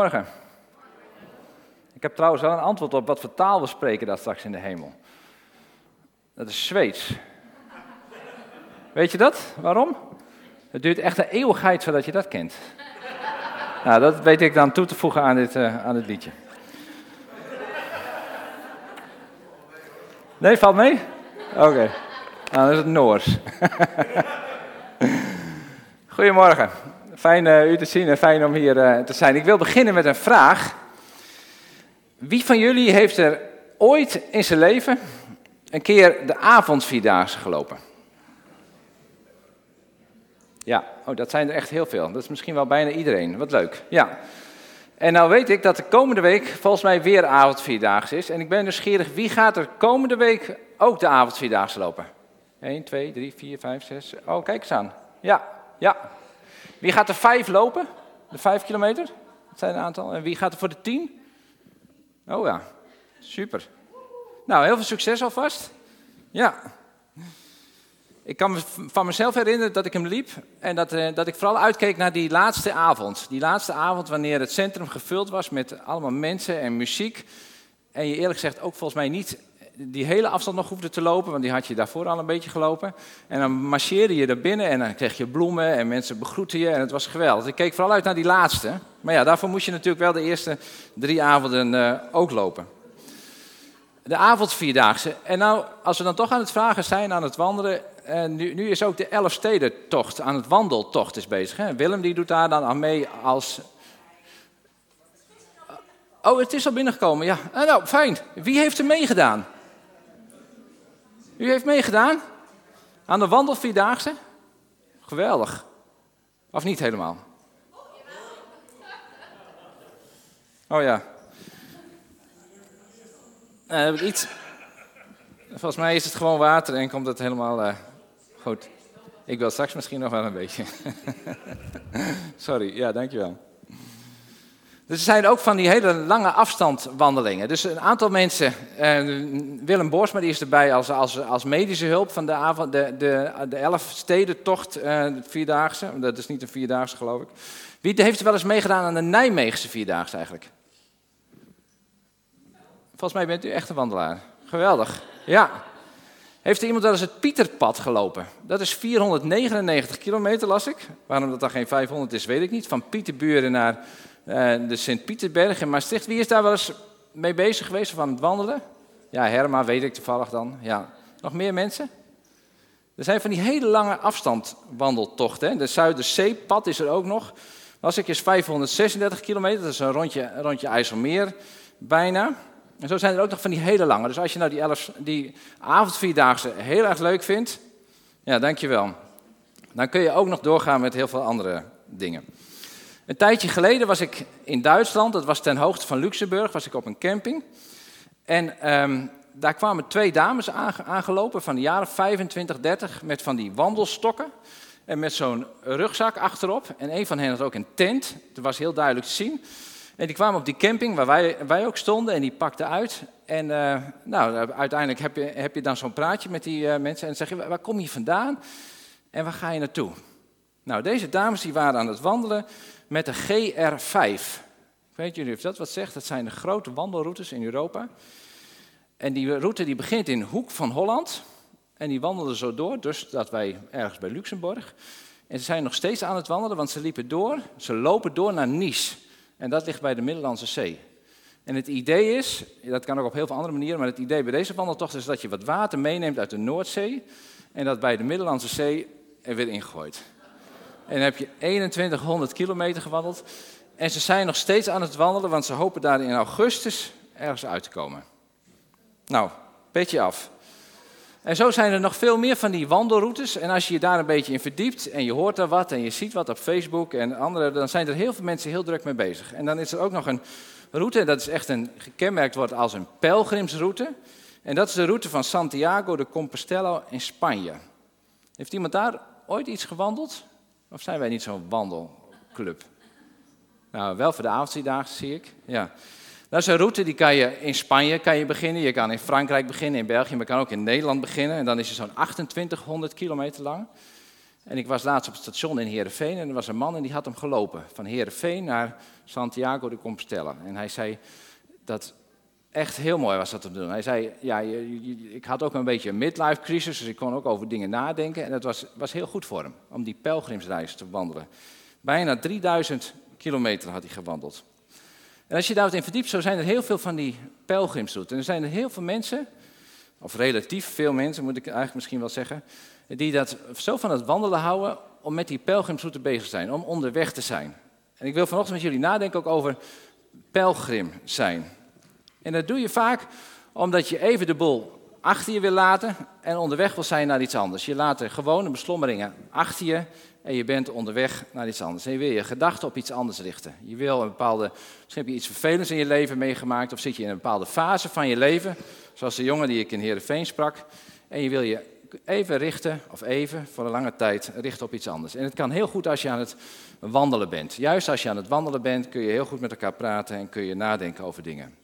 Morgen. Ik heb trouwens wel een antwoord op wat voor taal we spreken daar straks in de hemel. Dat is Zweeds. Weet je dat? Waarom? Het duurt echt een eeuwigheid voordat je dat kent. Nou, dat weet ik dan toe te voegen aan dit, uh, aan dit liedje. Nee, valt mee? Oké. Nou, dan is het Noors. Goedemorgen. Fijn uh, u te zien en fijn om hier uh, te zijn. Ik wil beginnen met een vraag. Wie van jullie heeft er ooit in zijn leven een keer de avondvierdaagse gelopen? Ja, oh, dat zijn er echt heel veel. Dat is misschien wel bijna iedereen. Wat leuk. Ja. En nou weet ik dat de komende week volgens mij weer avondvierdaagse is. En ik ben nieuwsgierig, wie gaat er komende week ook de avondvierdaagse lopen? 1, 2, 3, 4, 5, 6. Oh, kijk eens aan. Ja, ja. Wie gaat er vijf lopen? De vijf kilometer? Dat zijn een aantal. En wie gaat er voor de tien? Oh ja, super. Nou, heel veel succes alvast. Ja. Ik kan me van mezelf herinneren dat ik hem liep en dat, eh, dat ik vooral uitkeek naar die laatste avond. Die laatste avond wanneer het centrum gevuld was met allemaal mensen en muziek. En je eerlijk gezegd ook volgens mij niet die hele afstand nog hoefde te lopen, want die had je daarvoor al een beetje gelopen. En dan marcheerde je er binnen en dan kreeg je bloemen en mensen begroeten je en het was geweldig. Ik keek vooral uit naar die laatste. Maar ja, daarvoor moest je natuurlijk wel de eerste drie avonden uh, ook lopen. De avondvierdaagse. En nou, als we dan toch aan het vragen zijn, aan het wandelen. Uh, nu, nu, is ook de Elfstedentocht aan het wandeltocht is bezig. Hè? Willem die doet daar dan aan mee als... Oh, het is al binnengekomen, ja. nou, fijn. Wie heeft er meegedaan? U heeft meegedaan aan de wandelvierdaagse? Geweldig. Of niet helemaal? Oh ja. Uh, iets. Volgens mij is het gewoon water en komt het helemaal uh, goed. Ik wil straks misschien nog wel een beetje. Sorry, ja, dankjewel. Dus er zijn ook van die hele lange afstandwandelingen. Dus een aantal mensen, eh, Willem Borsma die is erbij als, als, als medische hulp van de, avond, de, de, de elf stedentocht, eh, vierdaagse. Dat is niet een vierdaagse geloof ik. Wie heeft er wel eens meegedaan aan de Nijmeegse vierdaagse eigenlijk? Volgens mij bent u echt een wandelaar. Geweldig. Ja. Heeft er iemand wel eens het Pieterpad gelopen? Dat is 499 kilometer, las ik. Waarom dat dan geen 500 is, weet ik niet. Van Pieterburen naar uh, de Sint-Pieterberg in Maastricht. Wie is daar wel eens mee bezig geweest aan het wandelen? Ja, Herma weet ik toevallig dan. Ja. Nog meer mensen? Er zijn van die hele lange afstandwandeltochten. De Zuiderzeepad is er ook nog. Was ik is 536 kilometer, dat is een rondje, rondje IJsselmeer bijna. En zo zijn er ook nog van die hele lange. Dus als je nou die, die avondvierdaagse heel erg leuk vindt, ja, dankjewel. Dan kun je ook nog doorgaan met heel veel andere dingen. Een tijdje geleden was ik in Duitsland, dat was ten hoogte van Luxemburg, was ik op een camping. En um, daar kwamen twee dames aangelopen van de jaren 25, 30 met van die wandelstokken. En met zo'n rugzak achterop. En een van hen had ook een tent, dat was heel duidelijk te zien. En die kwamen op die camping waar wij, wij ook stonden en die pakten uit. En uh, nou, uiteindelijk heb je, heb je dan zo'n praatje met die uh, mensen en zeg je, waar kom je vandaan en waar ga je naartoe? Nou, deze dames die waren aan het wandelen met de GR5. Ik weet jullie of dat wat zegt, dat zijn de grote wandelroutes in Europa. En die route die begint in Hoek van Holland. En die wandelden zo door, dus dat wij ergens bij Luxemburg. En ze zijn nog steeds aan het wandelen, want ze liepen door, ze lopen door naar Nice. En dat ligt bij de Middellandse Zee. En het idee is, dat kan ook op heel veel andere manieren, maar het idee bij deze wandeltocht is dat je wat water meeneemt uit de Noordzee. En dat bij de Middellandse Zee er weer ingooit. En dan heb je 2100 kilometer gewandeld. En ze zijn nog steeds aan het wandelen, want ze hopen daar in augustus ergens uit te komen. Nou, petje af. En zo zijn er nog veel meer van die wandelroutes. En als je je daar een beetje in verdiept en je hoort daar wat en je ziet wat op Facebook en andere, dan zijn er heel veel mensen heel druk mee bezig. En dan is er ook nog een route, dat is echt een gekenmerkt wordt als een pelgrimsroute. En dat is de route van Santiago de Compostela in Spanje. Heeft iemand daar ooit iets gewandeld? Of zijn wij niet zo'n wandelclub? Nou, wel voor de avondvierdaagse zie ik. Ja. Dat is een route die kan je in Spanje kan je beginnen, je kan in Frankrijk beginnen, in België, maar je kan ook in Nederland beginnen. En dan is het zo'n 2800 kilometer lang. En ik was laatst op het station in Heerenveen en er was een man en die had hem gelopen. Van Heerenveen naar Santiago de Compostela. En hij zei dat echt heel mooi was dat te doen. Hij zei, ja, ik had ook een beetje een midlife crisis, dus ik kon ook over dingen nadenken. En dat was, was heel goed voor hem, om die pelgrimsreis te wandelen. Bijna 3000 kilometer had hij gewandeld. En als je daar wat in verdiept, zo zijn er heel veel van die pelgrimsroutes. En er zijn er heel veel mensen, of relatief veel mensen moet ik eigenlijk misschien wel zeggen, die dat zo van het wandelen houden om met die pelgrimsroute bezig te zijn, om onderweg te zijn. En ik wil vanochtend met jullie nadenken ook over pelgrim zijn. En dat doe je vaak omdat je even de boel achter je wil laten en onderweg wil zijn naar iets anders. Je laat de gewone beslommeringen achter je en je bent onderweg naar iets anders. En je wil je gedachten op iets anders richten. Je wil een bepaalde, misschien heb je iets vervelends in je leven meegemaakt of zit je in een bepaalde fase van je leven, zoals de jongen die ik in Heerenveen sprak. En je wil je even richten, of even, voor een lange tijd, richten op iets anders. En het kan heel goed als je aan het wandelen bent. Juist als je aan het wandelen bent, kun je heel goed met elkaar praten en kun je nadenken over dingen.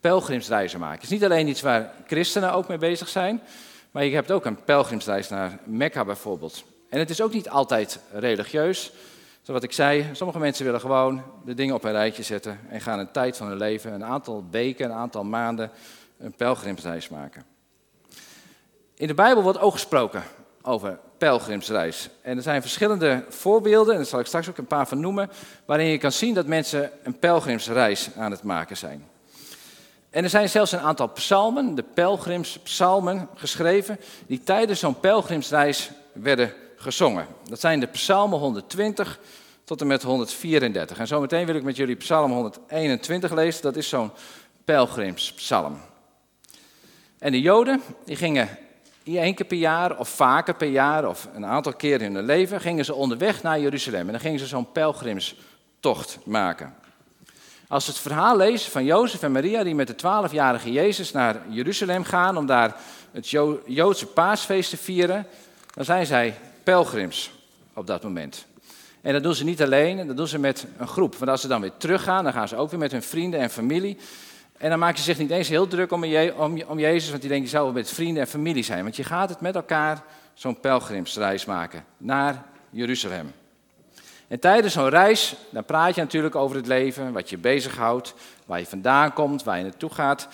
Pelgrimsreizen maken. Het is niet alleen iets waar christenen ook mee bezig zijn, maar je hebt ook een pelgrimsreis naar Mekka bijvoorbeeld. En het is ook niet altijd religieus. Zoals ik zei, sommige mensen willen gewoon de dingen op een rijtje zetten en gaan een tijd van hun leven, een aantal weken, een aantal maanden, een pelgrimsreis maken. In de Bijbel wordt ook gesproken over pelgrimsreis. En er zijn verschillende voorbeelden, en daar zal ik straks ook een paar van noemen, waarin je kan zien dat mensen een pelgrimsreis aan het maken zijn. En er zijn zelfs een aantal psalmen, de pelgrimspsalmen, geschreven, die tijdens zo'n pelgrimsreis werden gezongen. Dat zijn de psalmen 120 tot en met 134. En zometeen wil ik met jullie psalm 121 lezen, dat is zo'n pelgrimspsalm. En de Joden, die gingen één keer per jaar of vaker per jaar of een aantal keren in hun leven, gingen ze onderweg naar Jeruzalem. En dan gingen ze zo'n pelgrimstocht maken. Als we het verhaal lezen van Jozef en Maria die met de twaalfjarige Jezus naar Jeruzalem gaan om daar het Joodse paasfeest te vieren, dan zijn zij pelgrims op dat moment. En dat doen ze niet alleen, dat doen ze met een groep. Want als ze dan weer teruggaan, dan gaan ze ook weer met hun vrienden en familie. En dan maken ze zich niet eens heel druk om, om Jezus, want die denken, je zou wel met vrienden en familie zijn. Want je gaat het met elkaar zo'n pelgrimsreis maken naar Jeruzalem. En tijdens zo'n reis, dan praat je natuurlijk over het leven, wat je bezighoudt, waar je vandaan komt, waar je naartoe gaat.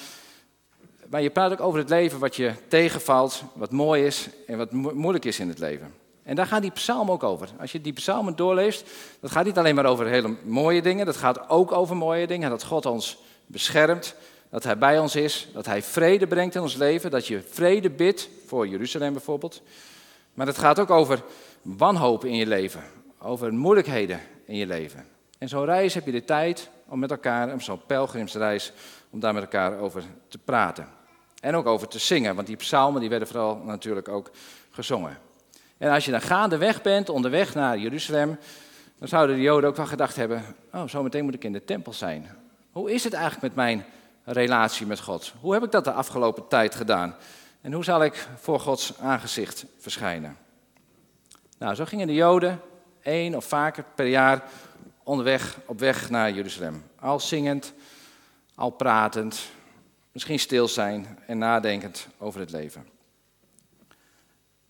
Maar je praat ook over het leven wat je tegenvalt, wat mooi is en wat moeilijk is in het leven. En daar gaat die psalm ook over. Als je die psalmen doorleest, dat gaat niet alleen maar over hele mooie dingen, dat gaat ook over mooie dingen. Dat God ons beschermt, dat Hij bij ons is, dat Hij vrede brengt in ons leven, dat je vrede bidt voor Jeruzalem bijvoorbeeld. Maar het gaat ook over wanhoop in je leven, over moeilijkheden in je leven. En zo'n reis heb je de tijd om met elkaar, om zo'n pelgrimsreis, om daar met elkaar over te praten. En ook over te zingen, want die psalmen die werden vooral natuurlijk ook gezongen. En als je dan gaandeweg bent, onderweg naar Jeruzalem, dan zouden de Joden ook wel gedacht hebben, oh, zometeen moet ik in de tempel zijn. Hoe is het eigenlijk met mijn relatie met God? Hoe heb ik dat de afgelopen tijd gedaan? En hoe zal ik voor Gods aangezicht verschijnen? Nou, zo gingen de Joden één of vaker per jaar onderweg op weg naar Jeruzalem. Al zingend, al pratend, misschien stil zijn en nadenkend over het leven.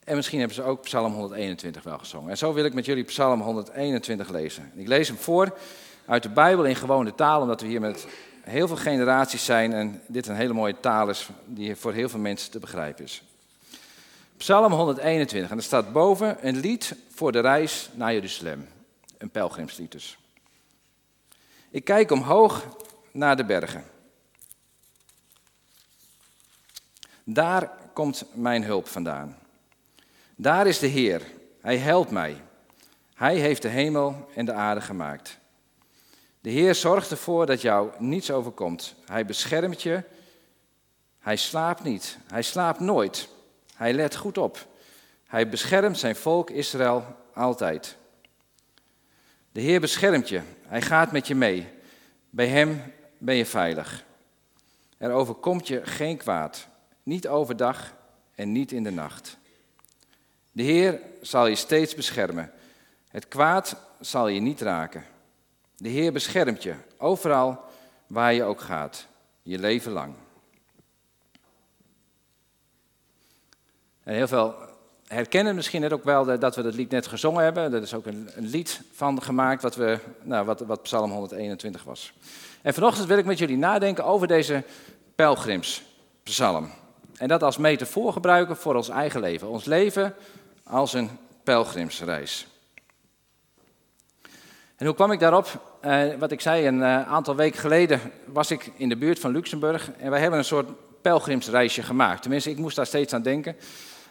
En misschien hebben ze ook Psalm 121 wel gezongen. En zo wil ik met jullie Psalm 121 lezen. Ik lees hem voor uit de Bijbel in gewone taal, omdat we hier met heel veel generaties zijn en dit een hele mooie taal is die voor heel veel mensen te begrijpen is. Psalm 121, en er staat boven een lied voor de reis naar Jeruzalem. Een pelgrimslied dus. Ik kijk omhoog naar de bergen. Daar komt mijn hulp vandaan. Daar is de Heer. Hij helpt mij. Hij heeft de hemel en de aarde gemaakt. De Heer zorgt ervoor dat jou niets overkomt. Hij beschermt je. Hij slaapt niet. Hij slaapt nooit. Hij let goed op. Hij beschermt zijn volk Israël altijd. De Heer beschermt je. Hij gaat met je mee. Bij Hem ben je veilig. Er overkomt je geen kwaad. Niet overdag en niet in de nacht. De Heer zal je steeds beschermen. Het kwaad zal je niet raken. De Heer beschermt je overal waar je ook gaat, je leven lang. En heel veel herkennen misschien net ook wel dat we dat lied net gezongen hebben. Er is ook een, een lied van gemaakt wat, we, nou, wat, wat Psalm 121 was. En vanochtend wil ik met jullie nadenken over deze pelgrimspsalm. En dat als metafoor gebruiken voor ons eigen leven. Ons leven als een pelgrimsreis. En hoe kwam ik daarop? Uh, wat ik zei, een uh, aantal weken geleden was ik in de buurt van Luxemburg en wij hebben een soort pelgrimsreisje gemaakt. Tenminste, ik moest daar steeds aan denken.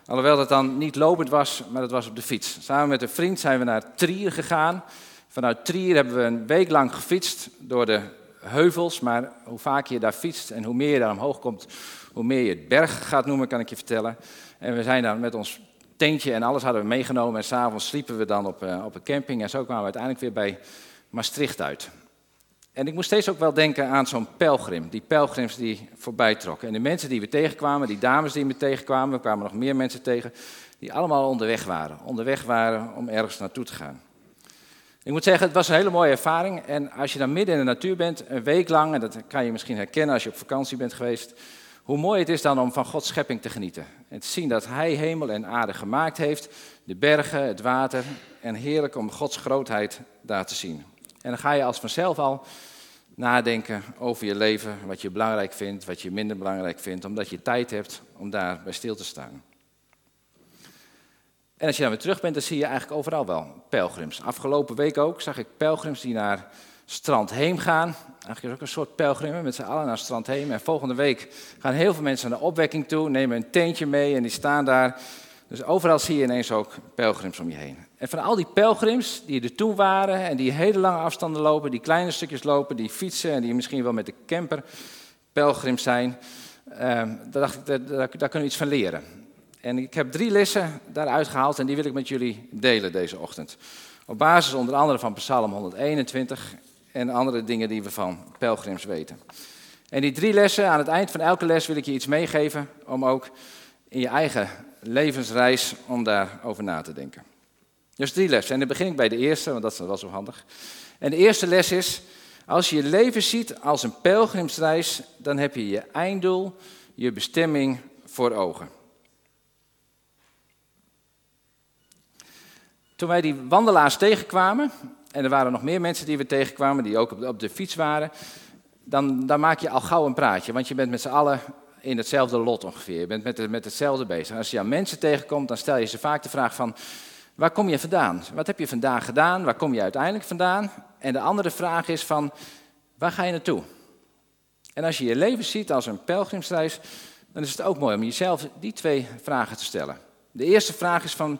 Alhoewel dat dan niet lopend was, maar dat was op de fiets. Samen met een vriend zijn we naar Trier gegaan. Vanuit Trier hebben we een week lang gefietst door de heuvels. Maar hoe vaker je daar fietst en hoe meer je daar omhoog komt, hoe meer je het berg gaat noemen, kan ik je vertellen. En we zijn daar met ons tentje en alles hadden we meegenomen. En s'avonds sliepen we dan op, uh, op een camping. En zo kwamen we uiteindelijk weer bij Maastricht uit. En ik moest steeds ook wel denken aan zo'n pelgrim, die pelgrims die voorbij trokken. En de mensen die we tegenkwamen, die dames die we tegenkwamen, we kwamen nog meer mensen tegen, die allemaal onderweg waren. Onderweg waren om ergens naartoe te gaan. Ik moet zeggen, het was een hele mooie ervaring. En als je dan midden in de natuur bent, een week lang, en dat kan je misschien herkennen als je op vakantie bent geweest, hoe mooi het is dan om van Gods schepping te genieten. En te zien dat Hij hemel en aarde gemaakt heeft, de bergen, het water, en heerlijk om Gods grootheid daar te zien. En dan ga je als vanzelf al nadenken over je leven, wat je belangrijk vindt, wat je minder belangrijk vindt, omdat je tijd hebt om daar bij stil te staan. En als je dan weer terug bent, dan zie je eigenlijk overal wel pelgrims. Afgelopen week ook zag ik pelgrims die naar strand heen gaan. Eigenlijk is ook een soort pelgrim met z'n allen naar strand heen. En volgende week gaan heel veel mensen naar de opwekking toe, nemen een tentje mee en die staan daar. Dus overal zie je ineens ook pelgrims om je heen. En van al die pelgrims die er toen waren en die hele lange afstanden lopen, die kleine stukjes lopen, die fietsen en die misschien wel met de camper pelgrims zijn, ehm, daar dacht ik, daar, daar, kunnen we iets van leren. En ik heb drie lessen daaruit gehaald en die wil ik met jullie delen deze ochtend. Op basis onder andere van Psalm 121 en andere dingen die we van pelgrims weten. En die drie lessen, aan het eind van elke les wil ik je iets meegeven om ook in je eigen levensreis om daarover na te denken. Dus drie lessen. En dan begin ik bij de eerste, want dat is wel handig. En de eerste les is, als je je leven ziet als een pelgrimsreis, dan heb je je einddoel, je bestemming voor ogen. Toen wij die wandelaars tegenkwamen, en er waren nog meer mensen die we tegenkwamen, die ook op de, op de fiets waren, dan, dan, maak je al gauw een praatje, want je bent met z'n allen in hetzelfde lot ongeveer. Je bent met, met hetzelfde bezig. Als je aan mensen tegenkomt, dan stel je ze vaak de vraag van, waar kom je vandaan? Wat heb je vandaag gedaan? Waar kom je uiteindelijk vandaan? En de andere vraag is van, waar ga je naartoe? En als je je leven ziet als een pelgrimsreis, dan is het ook mooi om jezelf die twee vragen te stellen. De eerste vraag is van,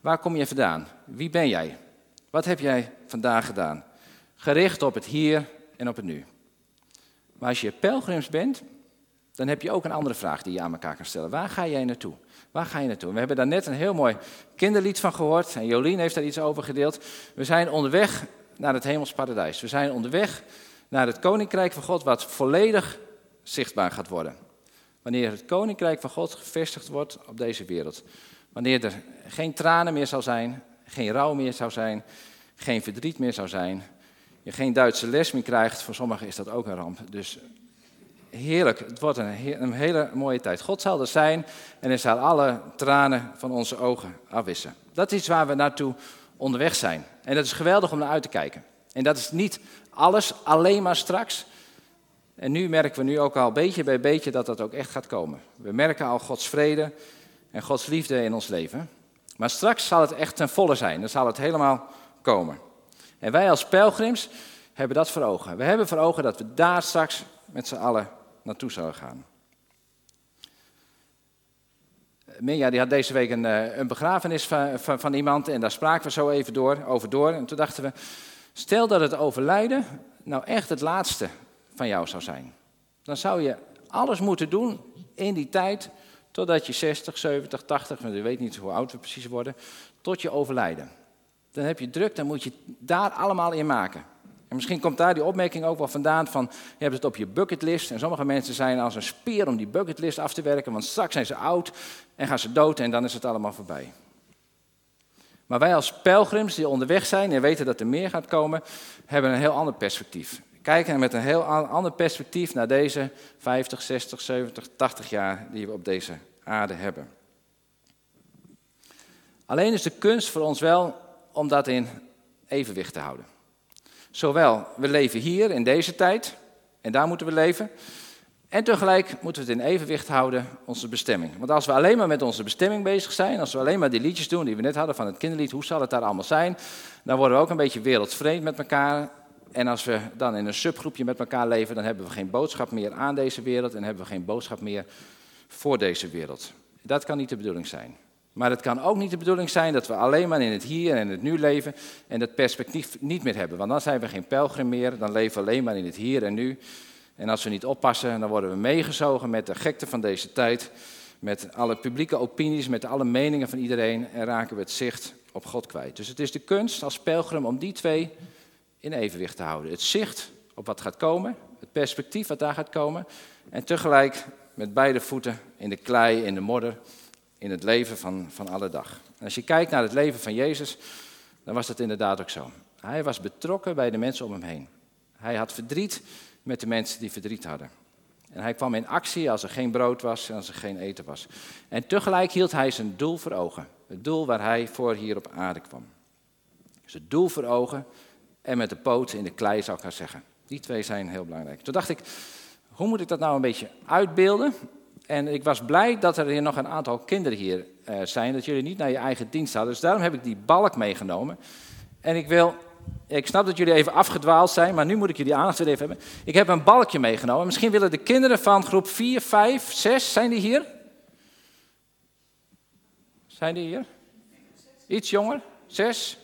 waar kom je vandaan? Wie ben jij? Wat heb jij vandaag gedaan? Gericht op het hier en op het nu. Maar als je pelgrims bent, dan heb je ook een andere vraag die je aan elkaar kan stellen. Waar ga jij naartoe? Waar ga je naartoe? We hebben daar net een heel mooi kinderlied van gehoord. En Jolien heeft daar iets over gedeeld. We zijn onderweg naar het hemels paradijs. We zijn onderweg naar het koninkrijk van God, wat volledig zichtbaar gaat worden. Wanneer het koninkrijk van God gevestigd wordt op deze wereld. Wanneer er geen tranen meer zal zijn, geen rouw meer zou zijn, geen verdriet meer zou zijn. Je geen Duitse les meer krijgt, voor sommigen is dat ook een ramp. Dus heerlijk. Het wordt een, een, hele mooie tijd. God zal er zijn en hij zal alle tranen van onze ogen afwissen. Dat is waar we naartoe onderweg zijn. En dat is geweldig om naar uit te kijken. En dat is niet alles alleen maar straks. En nu merken we nu ook al beetje bij beetje dat dat ook echt gaat komen. We merken al Gods vrede en Gods liefde in ons leven. Maar straks zal het echt ten volle zijn. Dan zal het helemaal komen. En wij als pelgrims hebben dat voor ogen. We hebben voor ogen dat we daar straks met z'n allen naartoe zouden gaan. Minja die had deze week een, eh, een begrafenis van, van, van, iemand en daar spraken we zo even door, over door. En toen dachten we, stel dat het overlijden nou echt het laatste van jou zou zijn. Dan zou je alles moeten doen in die tijd, totdat je 60, 70, 80, want je weet niet hoe oud we precies worden, tot je overlijden. Dan heb je druk, dan moet je daar allemaal in maken. En misschien komt daar die opmerking ook wel vandaan van, je hebt het op je bucketlist. En sommige mensen zijn als een speer om die bucketlist af te werken, want straks zijn ze oud en gaan ze dood en dan is het allemaal voorbij. Maar wij als pelgrims die onderweg zijn en weten dat er meer gaat komen, hebben een heel ander perspectief. Kijken met een heel ander perspectief naar deze 50, 60, 70, 80 jaar die we op deze aarde hebben. Alleen is de kunst voor ons wel om dat in evenwicht te houden. Zowel, we leven hier in deze tijd, en daar moeten we leven. En tegelijk moeten we het in evenwicht houden, onze bestemming. Want als we alleen maar met onze bestemming bezig zijn, als we alleen maar die liedjes doen die we net hadden van het kinderlied, hoe zal het daar allemaal zijn? Dan worden we ook een beetje wereldvreemd met elkaar. En als we dan in een subgroepje met elkaar leven, dan hebben we geen boodschap meer aan deze wereld en hebben we geen boodschap meer voor deze wereld. Dat kan niet de bedoeling zijn. Maar het kan ook niet de bedoeling zijn dat we alleen maar in het hier en het nu leven en dat perspectief niet meer hebben. Want dan zijn we geen pelgrim meer, dan leven we alleen maar in het hier en nu. En als we niet oppassen, dan worden we meegezogen met de gekte van deze tijd, met alle publieke opinies, met alle meningen van iedereen en raken we het zicht op God kwijt. Dus het is de kunst als pelgrim om die twee in evenwicht te houden. Het zicht op wat gaat komen, het perspectief wat daar gaat komen en tegelijk met beide voeten in de klei, in de modder in het leven van, van alle dag. En als je kijkt naar het leven van Jezus, dan was dat inderdaad ook zo. Hij was betrokken bij de mensen om hem heen. Hij had verdriet met de mensen die verdriet hadden. En hij kwam in actie als er geen brood was en als er geen eten was. En tegelijk hield hij zijn doel voor ogen. Het doel waar hij voor hier op aarde kwam. Dus het doel voor ogen en met de poot in de klei zou ik gaan zeggen. Die twee zijn heel belangrijk. Toen dacht ik, hoe moet ik dat nou een beetje uitbeelden? En ik was blij dat er hier nog een aantal kinderen hier uh, zijn, dat jullie niet naar je eigen dienst hadden. Dus daarom heb ik die balk meegenomen. En ik wil, ik snap dat jullie even afgedwaald zijn, maar nu moet ik jullie aandacht weer even hebben. Ik heb een balkje meegenomen. Misschien willen de kinderen van groep 4, 5, 6, zijn die hier? Zijn die hier? Iets jonger? 6?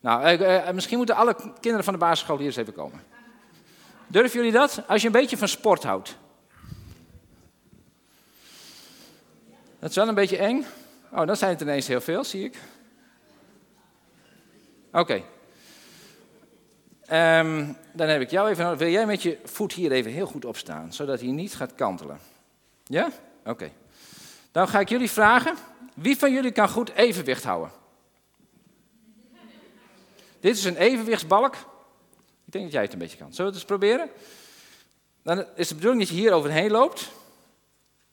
Nou, uh, misschien moeten alle kinderen van de basisschool hier eens even komen. Durven jullie dat? Als je een beetje van sport houdt. Dat is wel een beetje eng. Oh, dan zijn het ineens heel veel, zie ik. Oké. Ehm, dan heb ik jou even. Wil jij met je voet hier even heel goed opstaan, zodat hij niet gaat kantelen? Ja? Oké. Dan ga ik jullie vragen, wie van jullie kan goed evenwicht houden? Dit is een evenwichtsbalk. Ik denk dat jij het een beetje kan. Zullen we het eens proberen? Dan is de bedoeling dat je hier overheen loopt.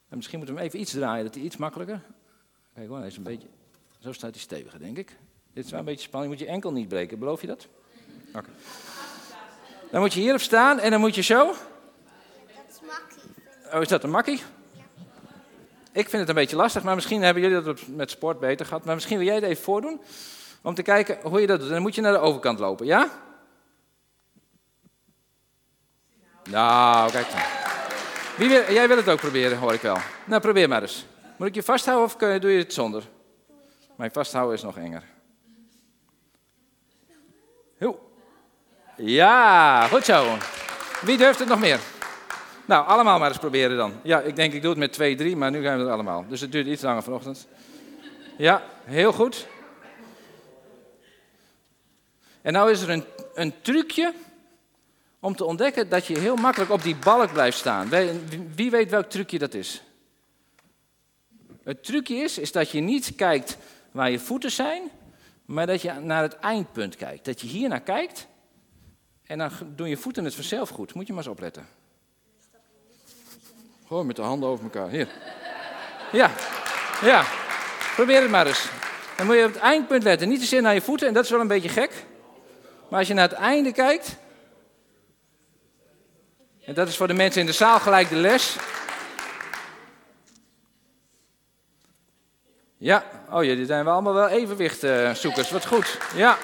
En misschien moeten we hem even iets draaien, dat hij iets makkelijker. Kijk hoor, hij is een beetje. Zo staat hij steviger, denk ik. Dit is wel een beetje spannend. Je moet je enkel niet breken, beloof je dat? Oké. Dan moet je hierop staan en dan moet je zo. Dat is makkie. Oh, is dat een makkie? Ik vind het een beetje lastig, maar misschien hebben jullie dat met sport beter gehad. Maar misschien wil jij het even voordoen. Om te kijken hoe je dat doet. En dan moet je naar de overkant lopen, ja? Nou, kijk dan. Wie jij wil het ook proberen, hoor ik wel. Nou, probeer maar eens. Moet ik je vasthouden of doe je het zonder? Mijn vasthouden is nog enger. Ho. Ja, goed zo. Wie durft het nog meer? Nou, allemaal maar eens proberen dan. Ja, ik denk ik doe het met twee, drie, maar nu gaan we het allemaal. Dus het duurt iets langer vanochtend. Ja, heel goed. En nou is er een, een trucje om te ontdekken dat je heel makkelijk op die balk blijft staan. Wie weet welk trucje dat is? Het trucje is, is dat je niet kijkt waar je voeten zijn, maar dat je naar het eindpunt kijkt. Dat je hier naar kijkt en dan doen je voeten het vanzelf goed. Moet je maar eens opletten. Gewoon met de handen over elkaar. Hier. Ja, ja. Probeer het maar eens. Dan moet je op het eindpunt letten. Niet te zeer naar je voeten, en dat is wel een beetje gek. Maar als je naar het einde kijkt, en dat is voor de mensen in de zaal gelijk de les. Ja, oh jullie zijn wel allemaal wel evenwichtzoekers. Wat goed. Ja.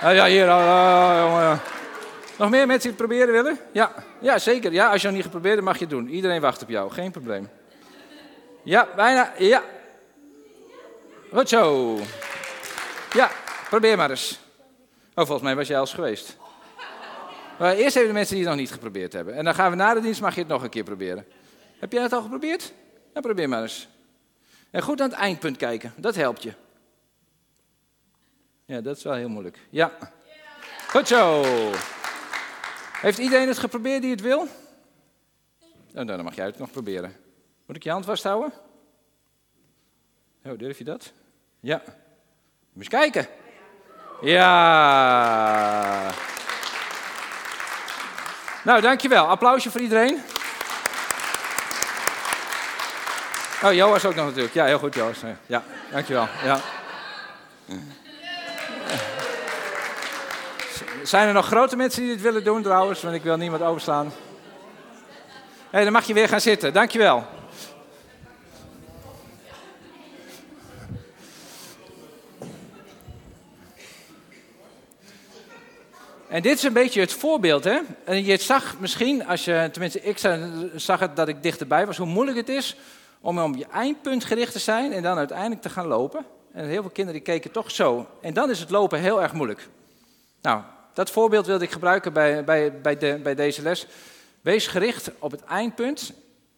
Ja, hier. Uh, nog meer mensen die het proberen willen? Ja, ja zeker. Ja, als je nog niet geprobeerd hebt, mag je het doen. Iedereen wacht op jou, geen probleem. Ja, bijna. Ja. Goed zo. Ja, probeer maar eens. Oh, volgens mij was jij al eens geweest. Maar eerst even de mensen die het nog niet geprobeerd hebben. En dan gaan we na de dienst, mag je het nog een keer proberen. Heb jij het al geprobeerd? Dan probeer maar eens. En goed aan het eindpunt kijken, dat helpt je. Ja, dat is wel heel moeilijk. Ja. Goed zo. Heeft iedereen het geprobeerd die het wil? Nou, dan mag jij het nog proberen. Moet ik je hand vasthouden? Oh, durf je dat? Ja. Moet eens kijken. Ja. Nou, dankjewel. Applausje voor iedereen. Oh, Joas ook nog natuurlijk. Ja, heel goed, Joas. Ja. Dankjewel. Ja. Zijn er nog grote mensen die dit willen doen trouwens? Want ik wil niemand overslaan. Hé, hey, dan mag je weer gaan zitten. Dankjewel. En dit is een beetje het voorbeeld, hè? En je zag misschien, als je, tenminste ik zag het dat ik dichterbij was, hoe moeilijk het is om op je eindpunt gericht te zijn en dan uiteindelijk te gaan lopen. En heel veel kinderen die keken toch zo. En dan is het lopen heel erg moeilijk. Nou, dat voorbeeld wilde ik gebruiken bij, bij, bij, de, bij deze les. Wees gericht op het eindpunt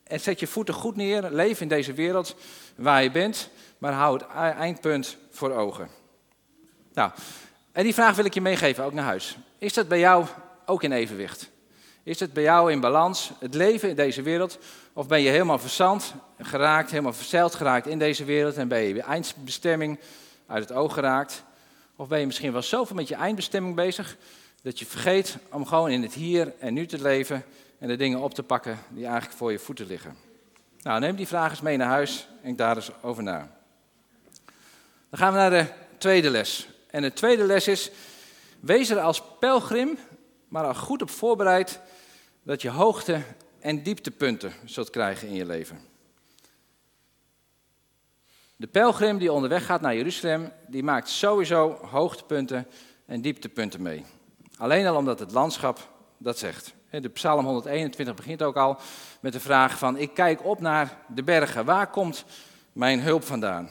en zet je voeten goed neer. Leef in deze wereld waar je bent, maar hou het e-, eindpunt voor ogen. Nou, en die vraag wil ik je meegeven, ook naar huis. Is dat bij jou ook in evenwicht? Is het bij jou in balans, het leven in deze wereld? Of ben je helemaal verzand geraakt, helemaal verzeild geraakt in deze wereld en ben je je eindbestemming uit het oog geraakt? Of ben je misschien wel zoveel met je eindbestemming bezig dat je vergeet om gewoon in het hier en nu te leven en de dingen op te pakken die eigenlijk voor je voeten liggen? Nou, neem die vraag eens mee naar huis en daar eens over na. Dan gaan we naar de tweede les. En de tweede les is, wees er als pelgrim, maar al goed op voorbereid dat je hoogte- en dieptepunten zult krijgen in je leven. De pelgrim die onderweg gaat naar Jeruzalem, die maakt sowieso hoogtepunten en dieptepunten mee. Alleen al omdat het landschap dat zegt. De Psalm 121 begint ook al met de vraag van, ik kijk op naar de bergen, waar komt mijn hulp vandaan?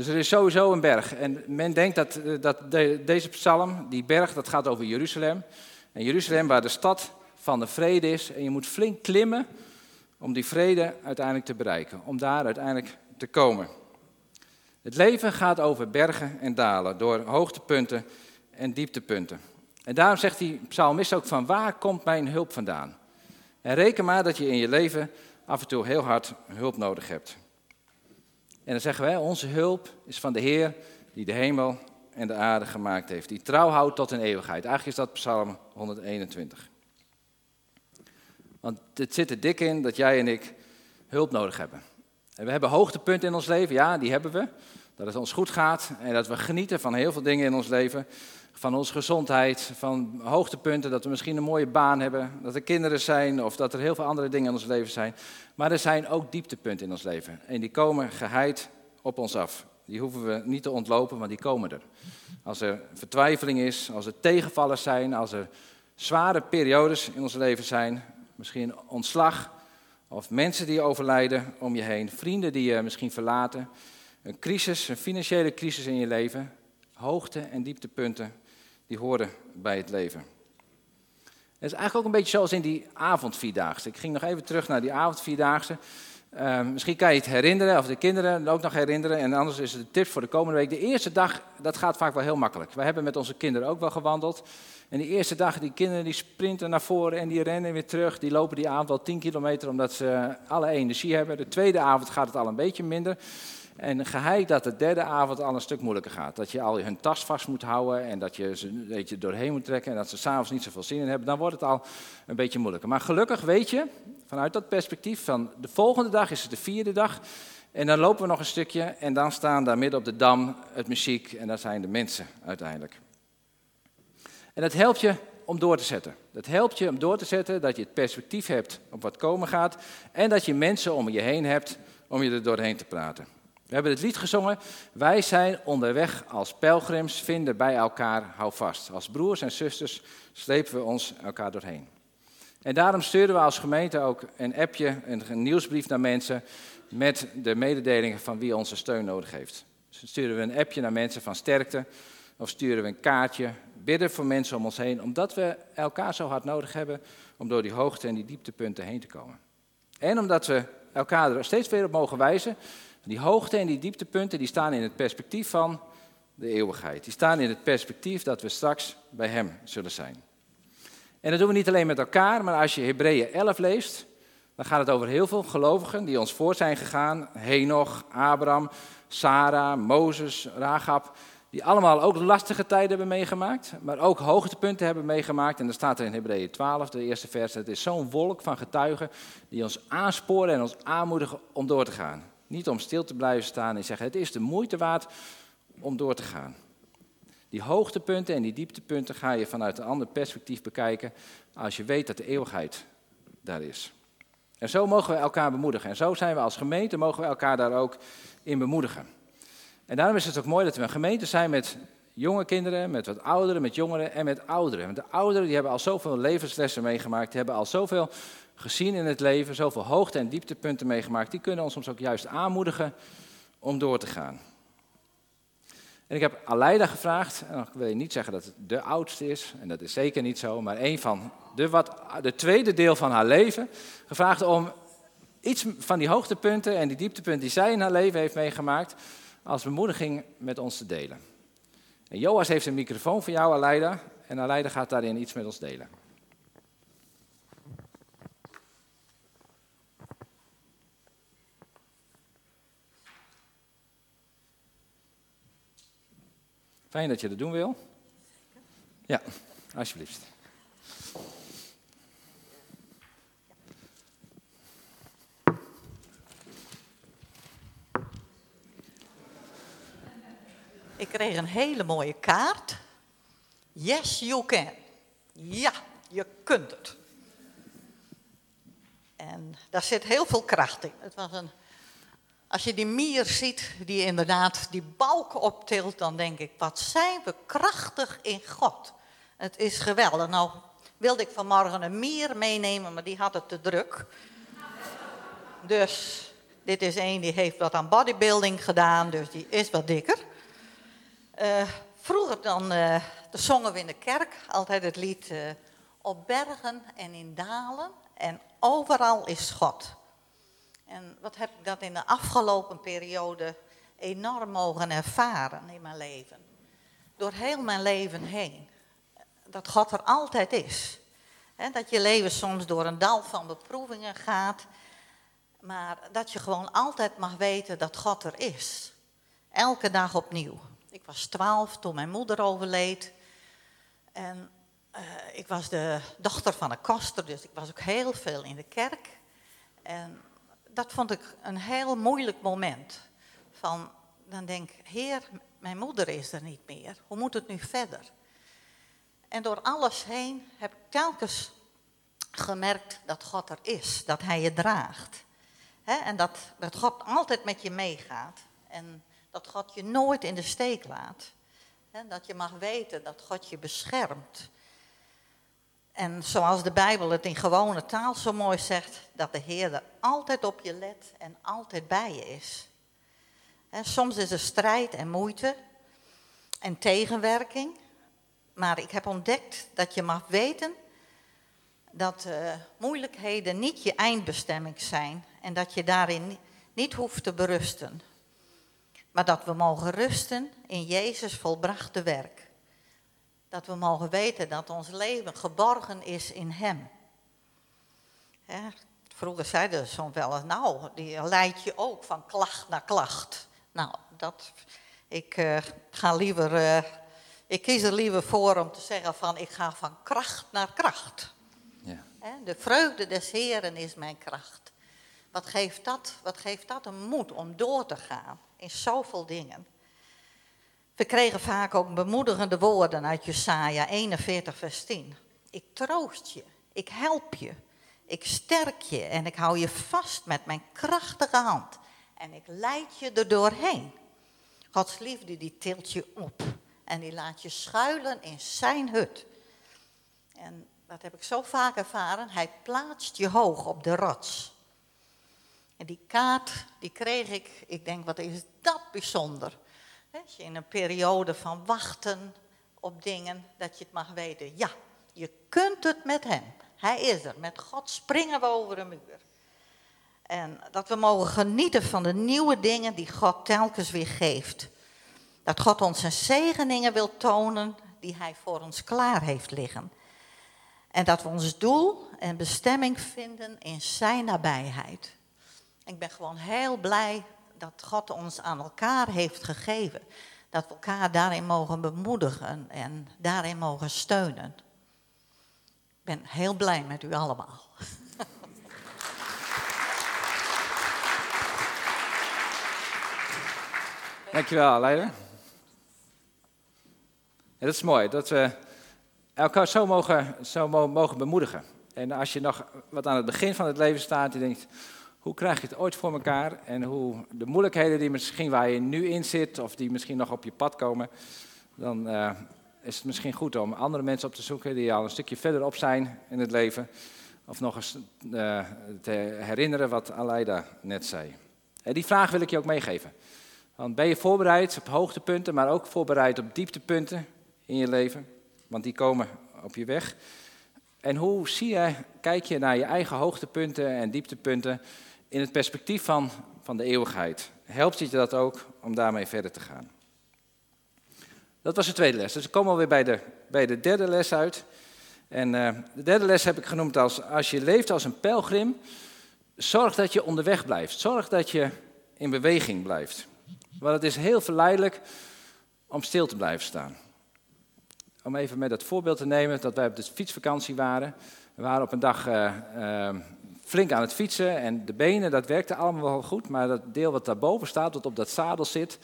Dus er is sowieso een berg. En men denkt dat, eh, dat deze psalm, die berg, dat gaat over Jeruzalem. En Jeruzalem waar de stad van de vrede is. En je moet flink klimmen om die vrede uiteindelijk te bereiken. Om daar uiteindelijk te komen. Het leven gaat over bergen en dalen, door hoogtepunten en dieptepunten. En daarom zegt die psalmist ook van waar komt mijn hulp vandaan? En reken maar dat je in je leven af en toe heel hard hulp nodig hebt. En dan zeggen wij, onze hulp is van de Heer die de hemel en de aarde gemaakt heeft. Die trouw houdt tot in eeuwigheid. Eigenlijk is dat Psalm 121. Want het zit er dik in dat jij en ik hulp nodig hebben. En we hebben hoogtepunten in ons leven, ja, die hebben we. Dat het ons goed gaat en dat we genieten van heel veel dingen in ons leven. Van onze gezondheid, van hoogtepunten, dat we misschien een mooie baan hebben, dat er kinderen zijn of dat er heel veel andere dingen in ons leven zijn. Maar er zijn ook dieptepunten in ons leven en die komen geheid op ons af. Die hoeven we niet te ontlopen, maar die komen er. Als er vertwijfeling is, als er tegenvallers zijn, als er zware periodes in ons leven zijn, misschien ontslag of mensen die overlijden om je heen, vrienden die je misschien verlaten, een crisis, een financiële crisis in je leven, hoogte- en dieptepunten, die horen bij het leven. Het is eigenlijk ook een beetje zoals in die avondvierdaagse. Ik ging nog even terug naar die avondvierdaagse. Uh, misschien kan je het herinneren, of de kinderen ook nog herinneren. En anders is het de tip voor de komende week. De eerste dag, dat gaat vaak wel heel makkelijk. We hebben met onze kinderen ook wel gewandeld. En die eerste dag, die kinderen die sprinten naar voren en die rennen weer terug. Die lopen die avond wel 10 kilometer omdat ze alle energie hebben. De tweede avond gaat het al een beetje minder. En geheid dat de derde avond al een stuk moeilijker gaat. Dat je al hun tas vast moet houden en dat je ze weet je, doorheen moet trekken en dat ze s'avonds niet zoveel zin in hebben. Dan wordt het al een beetje moeilijker. Maar gelukkig weet je, vanuit dat perspectief, van de volgende dag is het de vierde dag. En dan lopen we nog een stukje en dan staan daar midden op de dam het muziek en daar zijn de mensen uiteindelijk. En dat helpt je om door te zetten. Dat helpt je om door te zetten dat je het perspectief hebt op wat komen gaat en dat je mensen om je heen hebt om je er doorheen te praten. We hebben het lied gezongen. Wij zijn onderweg als pelgrims, vinden bij elkaar, hou vast. Als broers en zusters slepen we ons elkaar doorheen. En daarom sturen we als gemeente ook een appje, een nieuwsbrief naar mensen met de mededelingen van wie onze steun nodig heeft. Dus sturen we een appje naar mensen van sterkte of sturen we een kaartje, bidden voor mensen om ons heen, omdat we elkaar zo hard nodig hebben om door die hoogte en die dieptepunten heen te komen. En omdat we elkaar er steeds weer op mogen wijzen die hoogte en die dieptepunten die staan in het perspectief van de eeuwigheid. Die staan in het perspectief dat we straks bij Hem zullen zijn. En dat doen we niet alleen met elkaar, maar als je Hebreeën 11 leest, dan gaat het over heel veel gelovigen die ons voor zijn gegaan. Henoch, Abraham, Sarah, Mozes, Rahab. Die allemaal ook lastige tijden hebben meegemaakt, maar ook hoogtepunten hebben meegemaakt. En dan staat er in Hebreeën 12, de eerste vers, het is zo'n wolk van getuigen die ons aansporen en ons aanmoedigen om door te gaan. Niet om stil te blijven staan en zeggen: het is de moeite waard om door te gaan. Die hoogtepunten en die dieptepunten ga je vanuit een ander perspectief bekijken als je weet dat de eeuwigheid daar is. En zo mogen we elkaar bemoedigen. En zo zijn we als gemeente, mogen we elkaar daar ook in bemoedigen. En daarom is het ook mooi dat we een gemeente zijn met jonge kinderen, met wat ouderen, met jongeren en met ouderen. Want de ouderen die hebben al zoveel levenslessen meegemaakt, die hebben al zoveel gezien in het leven, zoveel hoogte- en dieptepunten meegemaakt. Die kunnen ons soms ook juist aanmoedigen om door te gaan. En ik heb Aleida gevraagd, en wil je niet zeggen dat het de oudste is, en dat is zeker niet zo, maar een van de, wat, de tweede deel van haar leven, gevraagd om iets van die hoogtepunten en die dieptepunten die zij in haar leven heeft meegemaakt, als bemoediging met ons te delen. En Joas heeft een microfoon voor jou, Aleida, en Aleida gaat daarin iets met ons delen. Fijn dat je dat doen wil. Ja, alsjeblieft. Ik kreeg een hele mooie kaart. Yes, you can. Ja, je kunt het. En daar zit heel veel kracht in. Het was een, als je die mier ziet, die inderdaad die balken optilt, dan denk ik, wat zijn we krachtig in God. Het is geweldig. Nou, wilde ik vanmorgen een mier meenemen, maar die had het te druk. Dus dit is een die heeft wat aan bodybuilding gedaan, dus die is wat dikker. Uh, vroeger dan, uh, zongen we in de kerk altijd het lied uh, Op bergen en in dalen en overal is God. En wat heb ik dat in de afgelopen periode enorm mogen ervaren in mijn leven. Door heel mijn leven heen. Dat God er altijd is. He, dat je leven soms door een dal van beproevingen gaat. Maar dat je gewoon altijd mag weten dat God er is. Elke dag opnieuw. Ik was twaalf toen mijn moeder overleed. En uh, ik was de dochter van een koster, dus ik was ook heel veel in de kerk. En dat vond ik een heel moeilijk moment. Van, dan denk ik, heer, mijn moeder is er niet meer. Hoe moet het nu verder? En door alles heen heb ik telkens gemerkt dat God er is, dat Hij je draagt. en dat, dat God altijd met je meegaat. En dat God je nooit in de steek laat. dat je mag weten dat God je beschermt. En zoals de Bijbel het in gewone taal zo mooi zegt, dat de Heer er altijd op je let en altijd bij je is. soms is er strijd en moeite en tegenwerking, maar ik heb ontdekt dat je mag weten dat uh, moeilijkheden niet je eindbestemming zijn en dat je daarin niet hoeft te berusten maar dat we mogen rusten in Jezus volbrachte werk. Dat we mogen weten dat ons leven geborgen is in Hem. vroeger zeiden ze soms wel eens, nou, die leidt je ook van klacht naar klacht. Nou, dat, ik uh, ga liever, uh, ik kies er liever voor om te zeggen van, ik ga van kracht naar kracht. Ja. de vreugde des Heren is mijn kracht. Wat geeft dat, wat geeft dat een moed om door te gaan? in zoveel dingen. We kregen vaak ook bemoedigende woorden uit Jesaja 41, vers 10. Ik troost je, ik help je, ik sterk je en ik hou je vast met mijn krachtige hand. En ik leid je er doorheen. Gods liefde die tilt je op en die laat je schuilen in zijn hut. En dat heb ik zo vaak ervaren. Hij plaatst je hoog op de rots. En die kaart, die kreeg ik, ik denk, wat is dat bijzonder. Als je in een periode van wachten op dingen, dat je het mag weten. Ja, je kunt het met hem. Hij is er. Met God springen we over een muur. En dat we mogen genieten van de nieuwe dingen die God telkens weer geeft. Dat God ons zijn zegeningen wil tonen die hij voor ons klaar heeft liggen. En dat we ons doel en bestemming vinden in zijn nabijheid. Ik ben gewoon heel blij dat God ons aan elkaar heeft gegeven. Dat we elkaar daarin mogen bemoedigen en daarin mogen steunen. Ik ben heel blij met u allemaal. Dankjewel, leider. Ja, dat is mooi, dat we elkaar zo mogen, zo mogen bemoedigen. En als je nog wat aan het begin van het leven staat, je denkt, hoe krijg je het ooit voor elkaar? En hoe de moeilijkheden die misschien waar je nu in zit, of die misschien nog op je pad komen, dan uh, is het misschien goed om andere mensen op te zoeken die al een stukje verderop zijn in het leven. Of nog eens uh, te herinneren wat Aleida net zei. En die vraag wil ik je ook meegeven. Want ben je voorbereid op hoogtepunten, maar ook voorbereid op dieptepunten in je leven? Want die komen op je weg. En hoe zie je, kijk je naar je eigen hoogtepunten en dieptepunten in het perspectief van, van de eeuwigheid? Helpt je dat ook om daarmee verder te gaan? Dat was de tweede les. Dus we komen alweer bij de, bij de derde les uit. En uh, de derde les heb ik genoemd als: als je leeft als een pelgrim, zorg dat je onderweg blijft. Zorg dat je in beweging blijft. Want het is heel verleidelijk om stil te blijven staan. Om even met dat voorbeeld te nemen dat wij op de fietsvakantie waren. We waren op een dag uh, uh, flink aan het fietsen en de benen, dat werkte allemaal wel goed. Maar dat deel wat daarboven staat, wat op dat zadel zit,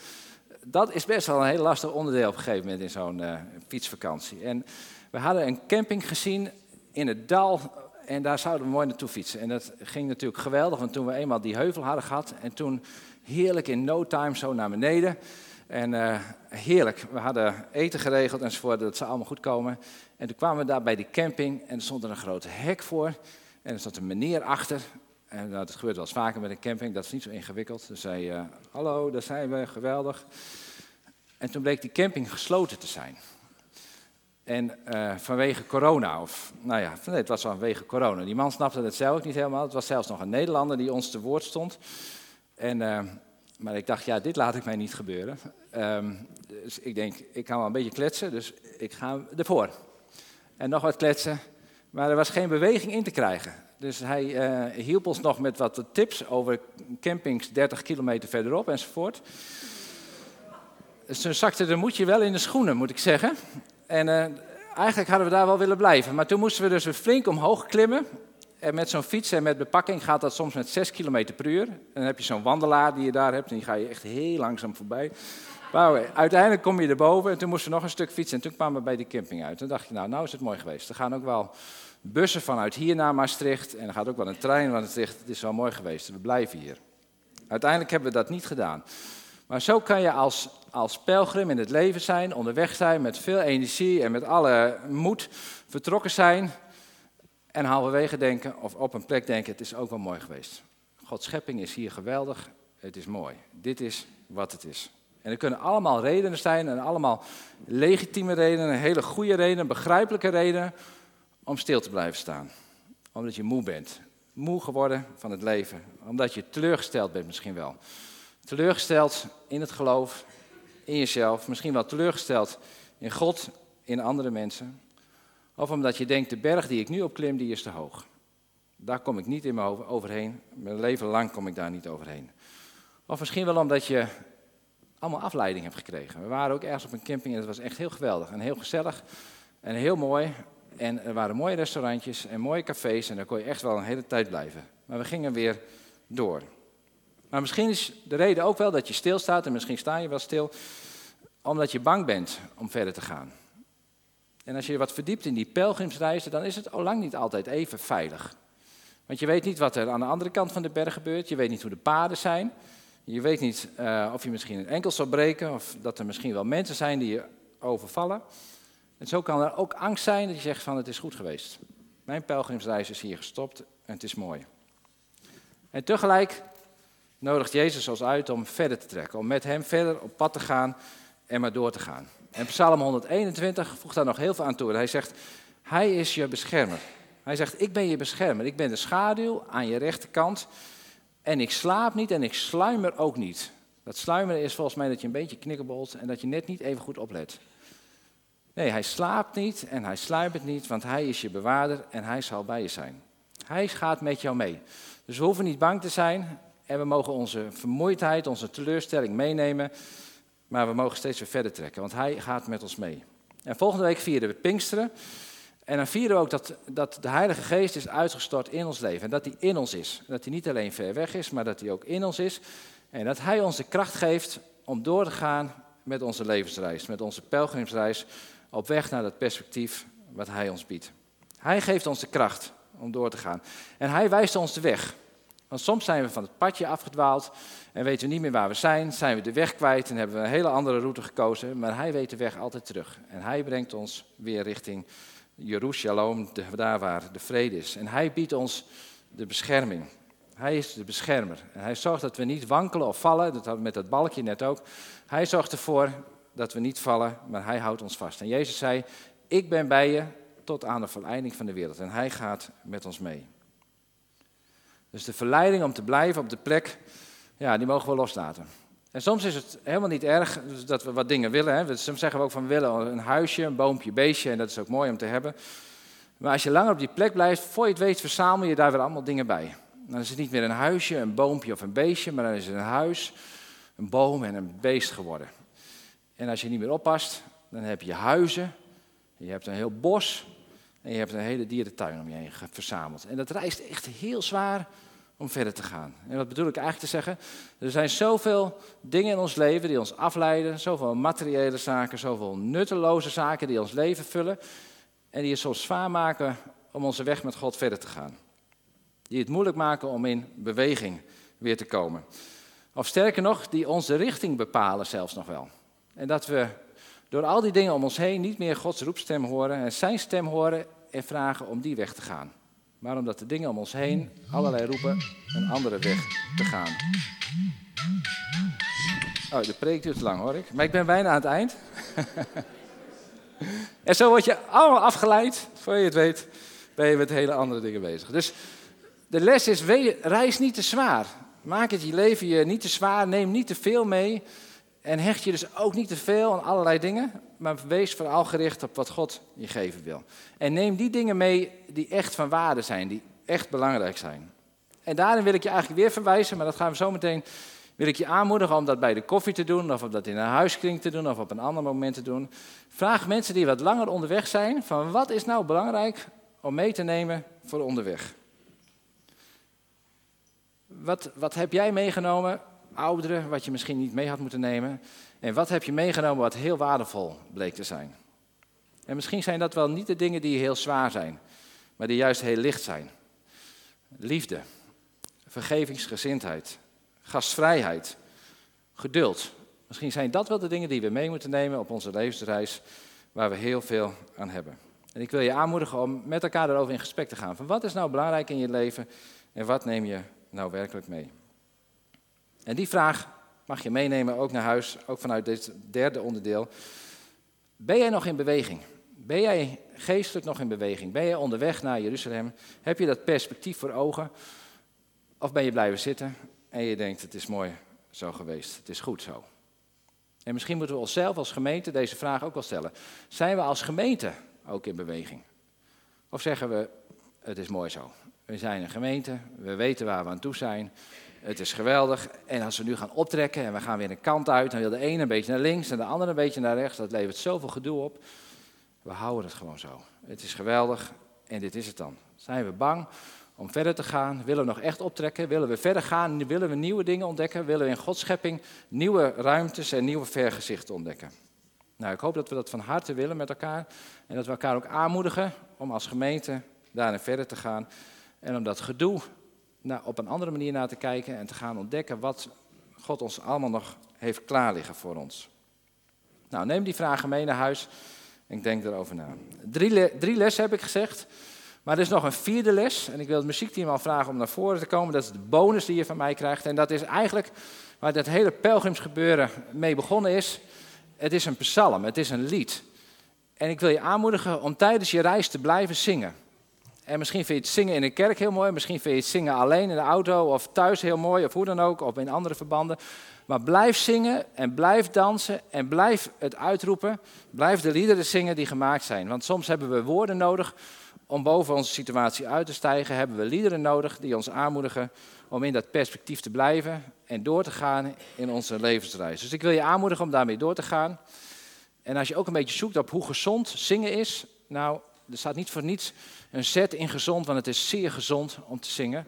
dat is best wel een heel lastig onderdeel op een gegeven moment in zo'n uh, fietsvakantie. En we hadden een camping gezien in het dal en daar zouden we mooi naartoe fietsen. En dat ging natuurlijk geweldig, want toen we eenmaal die heuvel hadden gehad en toen heerlijk in no time zo naar beneden. En uh, heerlijk, we hadden eten geregeld enzovoort, dat zou allemaal goed komen. En toen kwamen we daar bij die camping en er stond er een grote hek voor. En er stond een meneer achter. En dat gebeurt wel eens vaker met een camping, dat is niet zo ingewikkeld. Dus zei, uh, hallo, daar zijn we, geweldig. En toen bleek die camping gesloten te zijn. En uh, vanwege corona, of nou ja, nee, het was vanwege corona. Die man snapte het zelf niet helemaal. Het was zelfs nog een Nederlander die ons te woord stond. En, uh, maar ik dacht, ja, dit laat ik mij niet gebeuren. Um, dus ik denk, ik kan wel een beetje kletsen, dus ik ga ervoor. En nog wat kletsen, maar er was geen beweging in te krijgen. Dus hij uh, hielp ons nog met wat tips over campings 30 kilometer verderop enzovoort. Toen zakte de moedje wel in de schoenen, moet ik zeggen. En uh, eigenlijk hadden we daar wel willen blijven. Maar toen moesten we dus flink omhoog klimmen. En met zo'n fiets en met bepakking gaat dat soms met 6 km per uur. En dan heb je zo'n wandelaar die je daar hebt en die ga je echt heel langzaam voorbij. Maar uiteindelijk kom je erboven en toen moesten we nog een stuk fietsen. En toen kwamen we bij die camping uit. Toen dacht je, nou, nou is het mooi geweest. Er gaan ook wel bussen vanuit hier naar Maastricht. En er gaat ook wel een trein naar Maastricht. Het is wel mooi geweest. We blijven hier. Uiteindelijk hebben we dat niet gedaan. Maar zo kan je als, als pelgrim in het leven zijn, onderweg zijn, met veel energie en met alle moed vertrokken zijn. En halverwege denken, of op een plek denken, het is ook wel mooi geweest. Gods schepping is hier geweldig, het is mooi. Dit is wat het is. En er kunnen allemaal redenen zijn, en allemaal legitieme redenen, hele goede redenen, begrijpelijke redenen om stil te blijven staan. Omdat je moe bent. Moe geworden van het leven. Omdat je teleurgesteld bent misschien wel. Teleurgesteld in het geloof, in jezelf. Misschien wel teleurgesteld in God, in andere mensen. Of omdat je denkt, de berg die ik nu opklim, die is te hoog. Daar kom ik niet in mijn overheen. Mijn leven lang kom ik daar niet overheen. Of misschien wel omdat je allemaal afleiding hebt gekregen. We waren ook ergens op een camping en het was echt heel geweldig en heel gezellig en heel mooi. En er waren mooie restaurantjes en mooie cafés en daar kon je echt wel een hele tijd blijven. Maar we gingen weer door. Maar misschien is de reden ook wel dat je stilstaat en misschien sta je wel stil omdat je bang bent om verder te gaan. En als je wat verdiept in die pelgrimsreizen, dan is het al lang niet altijd even veilig. Want je weet niet wat er aan de andere kant van de berg gebeurt. Je weet niet hoe de paden zijn. Je weet niet uh, of je misschien een enkel zal breken. Of dat er misschien wel mensen zijn die je overvallen. En zo kan er ook angst zijn dat je zegt van het is goed geweest. Mijn pelgrimsreis is hier gestopt en het is mooi. En tegelijk nodigt Jezus ons uit om verder te trekken. Om met hem verder op pad te gaan en maar door te gaan. En Psalm 121 voegt daar nog heel veel aan toe. Hij zegt, hij is je beschermer. Hij zegt, ik ben je beschermer. Ik ben de schaduw aan je rechterkant. En ik slaap niet en ik sluimer ook niet. Dat sluimeren is volgens mij dat je een beetje knikkerbolt en dat je net niet even goed oplet. Nee, hij slaapt niet en hij sluimert niet, want hij is je bewaarder en hij zal bij je zijn. Hij gaat met jou mee. Dus we hoeven niet bang te zijn en we mogen onze vermoeidheid, onze teleurstelling meenemen. Maar we mogen steeds weer verder trekken, want hij gaat met ons mee. En volgende week vieren we Pinksteren. En dan vieren we ook dat, dat de Heilige Geest is uitgestort in ons leven. En dat hij in ons is. Dat hij niet alleen ver weg is, maar dat hij ook in ons is. En dat hij ons de kracht geeft om door te gaan met onze levensreis, met onze pelgrimsreis, op weg naar dat perspectief wat Hij ons biedt. Hij geeft ons de kracht om door te gaan. En Hij wijst ons de weg. Want soms zijn we van het padje afgedwaald en weten we niet meer waar we zijn, zijn we de weg kwijt en hebben we een hele andere route gekozen, maar Hij weet de weg altijd terug. En Hij brengt ons weer richting Jeruzalem, daar waar de vrede is. En Hij biedt ons de bescherming. Hij is de beschermer. En hij zorgt dat we niet wankelen of vallen. Dat hadden we met dat balkje net ook. Hij zorgt ervoor dat we niet vallen, maar hij houdt ons vast. En Jezus zei: Ik ben bij je tot aan de voleinding van de wereld. En hij gaat met ons mee. Dus de verleiding om te blijven op de plek, ja, die mogen we loslaten. En soms is het helemaal niet erg dat we wat dingen willen. Hè. Soms zeggen we ook van we willen een huisje, een boompje, beestje. En dat is ook mooi om te hebben. Maar als je langer op die plek blijft, voor je het weet, verzamel je daar weer allemaal dingen bij. Dan is het niet meer een huisje, een boompje of een beestje, maar dan is het een huis, een boom en een beest geworden. En als je niet meer oppast, dan heb je huizen, je hebt een heel bos en je hebt een hele dierentuin om je heen verzameld. En dat reist echt heel zwaar om verder te gaan. En wat bedoel ik eigenlijk te zeggen? Er zijn zoveel dingen in ons leven die ons afleiden, zoveel materiële zaken, zoveel nutteloze zaken die ons leven vullen en die het soms zwaar maken om onze weg met God verder te gaan. Die het moeilijk maken om in beweging weer te komen. Of sterker nog, die onze richting bepalen zelfs nog wel. En dat we door al die dingen om ons heen niet meer Gods roepstem horen en zijn stem horen en vragen om die weg te gaan. Maar omdat de dingen om ons heen allerlei roepen een andere weg te gaan. Oh, de preek duurt lang hoor ik. Maar ik ben bijna aan het eind. en zo word je allemaal afgeleid. Voor je het weet ben je met hele andere dingen bezig. Dus de les is, reis niet te zwaar. Maak het je leven je niet te zwaar, neem niet te veel mee. En hecht je dus ook niet te veel aan allerlei dingen, maar wees vooral gericht op wat God je geven wil. En neem die dingen mee die echt van waarde zijn, die echt belangrijk zijn. En daarin wil ik je eigenlijk weer verwijzen, maar dat gaan we zo meteen, wil ik je aanmoedigen om dat bij de koffie te doen, of om dat in een huiskring te doen, of op een ander moment te doen. Vraag mensen die wat langer onderweg zijn, van wat is nou belangrijk om mee te nemen voor onderweg. Wat, wat heb jij meegenomen, ouderen, wat je misschien niet mee had moeten nemen? En wat heb je meegenomen wat heel waardevol bleek te zijn? En misschien zijn dat wel niet de dingen die heel zwaar zijn, maar die juist heel licht zijn. Liefde, vergevingsgezindheid, gastvrijheid, geduld. Misschien zijn dat wel de dingen die we mee moeten nemen op onze levensreis, waar we heel veel aan hebben. En ik wil je aanmoedigen om met elkaar erover in gesprek te gaan. Van wat is nou belangrijk in je leven en wat neem je nou werkelijk mee? En die vraag mag je meenemen ook naar huis, ook vanuit dit derde onderdeel. Ben jij nog in beweging? Ben jij geestelijk nog in beweging? Ben jij onderweg naar Jeruzalem? Heb je dat perspectief voor ogen? Of ben je blijven zitten en je denkt, het is mooi zo geweest, het is goed zo. En misschien moeten we onszelf als gemeente deze vraag ook wel stellen. Zijn we als gemeente ook in beweging? Of zeggen we, het is mooi zo. We zijn een gemeente, we weten waar we aan toe zijn. Het is geweldig. En als we nu gaan optrekken en we gaan weer een kant uit, dan wil de ene een beetje naar links en de andere een beetje naar rechts. Dat levert zoveel gedoe op. We houden het gewoon zo. Het is geweldig en dit is het dan. Zijn we bang om verder te gaan? Willen we nog echt optrekken? Willen we verder gaan? Willen we nieuwe dingen ontdekken? Willen we in Gods schepping nieuwe ruimtes en nieuwe vergezichten ontdekken? Nou, ik hoop dat we dat van harte willen met elkaar. En dat we elkaar ook aanmoedigen om als gemeente daarin verder te gaan. En om dat gedoe op een andere manier naar te kijken en te gaan ontdekken wat God ons allemaal nog heeft klaar liggen voor ons. Nou, neem die vragen mee naar huis en denk erover na. Drie, drie lessen heb ik gezegd, maar er is nog een vierde les. En ik wil het muziekteam al vragen om naar voren te komen. Dat is de bonus die je van mij krijgt. En dat is eigenlijk waar dat hele pelgrimsgebeuren mee begonnen is. Het is een psalm, het is een lied. En ik wil je aanmoedigen om tijdens je reis te blijven zingen. En misschien vind je het zingen in een kerk heel mooi, misschien vind je het zingen alleen in de auto of thuis heel mooi, of hoe dan ook, of in andere verbanden. Maar blijf zingen en blijf dansen en blijf het uitroepen. Blijf de liederen zingen die gemaakt zijn. Want soms hebben we woorden nodig om boven onze situatie uit te stijgen. Hebben we liederen nodig die ons aanmoedigen om in dat perspectief te blijven en door te gaan in onze levensreis. Dus ik wil je aanmoedigen om daarmee door te gaan. En als je ook een beetje zoekt op hoe gezond zingen is, nou, er staat niet voor niets een zet in gezond, want het is zeer gezond om te zingen.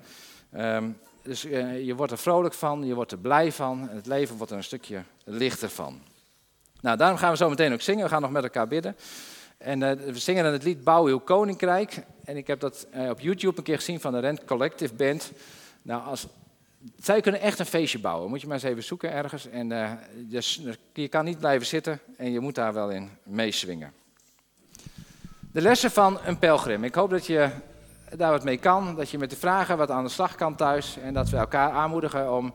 Um, Dus eh, je wordt er vrolijk van, je wordt er blij van. Het leven wordt er een stukje lichter van. Nou, daarom gaan we zo meteen ook zingen. We gaan nog met elkaar bidden. En uh, we zingen dan het lied Bouw uw koninkrijk. En ik heb dat uh, op YouTube een keer gezien van de Rent Collective Band. Nou, als, zij kunnen echt een feestje bouwen. Moet je maar eens even zoeken ergens. En uh, dus, je kan niet blijven zitten en je moet daar wel in meeswingen. De lessen van een pelgrim. Ik hoop dat je daar wat mee kan. Dat je met de vragen wat aan de slag kan thuis. En dat we elkaar aanmoedigen om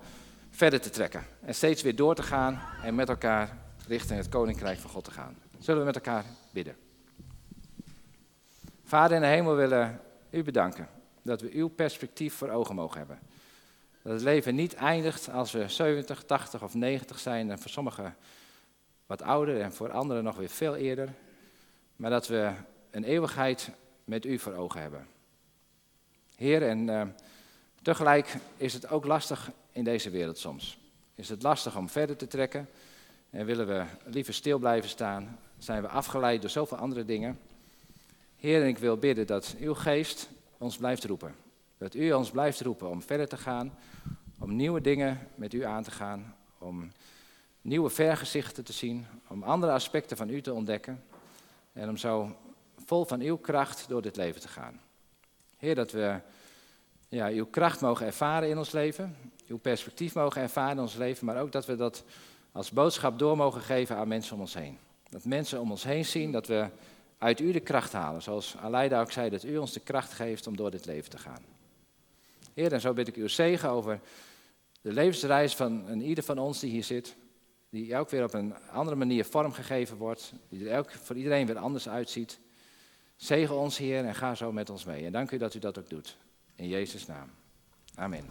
verder te trekken. En steeds weer door te gaan en met elkaar richting het koninkrijk van God te gaan. Zullen we met elkaar bidden? Vader in de hemel willen u bedanken dat we uw perspectief voor ogen mogen hebben. Dat het leven niet eindigt als we 70, 80 of 90 zijn en voor sommigen wat ouder en voor anderen nog weer veel eerder. Maar dat we een eeuwigheid met u voor ogen hebben. Heer, en uh, tegelijk is het ook lastig in deze wereld soms. Is het lastig om verder te trekken en willen we liever stil blijven staan? Zijn we afgeleid door zoveel andere dingen? Heer, en ik wil bidden dat uw geest ons blijft roepen. Dat u ons blijft roepen om verder te gaan, om nieuwe dingen met u aan te gaan, om nieuwe vergezichten te zien, om andere aspecten van u te ontdekken en om zo vol van uw kracht door dit leven te gaan. Heer, dat we ja, uw kracht mogen ervaren in ons leven, uw perspectief mogen ervaren in ons leven, maar ook dat we dat als boodschap door mogen geven aan mensen om ons heen. Dat mensen om ons heen zien dat we uit u de kracht halen. Zoals Aleida ook zei, dat u ons de kracht geeft om door dit leven te gaan. Heer, en zo bid ik uw zegen over de levensreis van ieder van ons die hier zit. Die elk weer op een andere manier vormgegeven wordt. Die er elk voor iedereen weer anders uitziet. Zegen ons, Heer, en ga zo met ons mee. En dank u dat u dat ook doet. In Jezus' naam. Amen.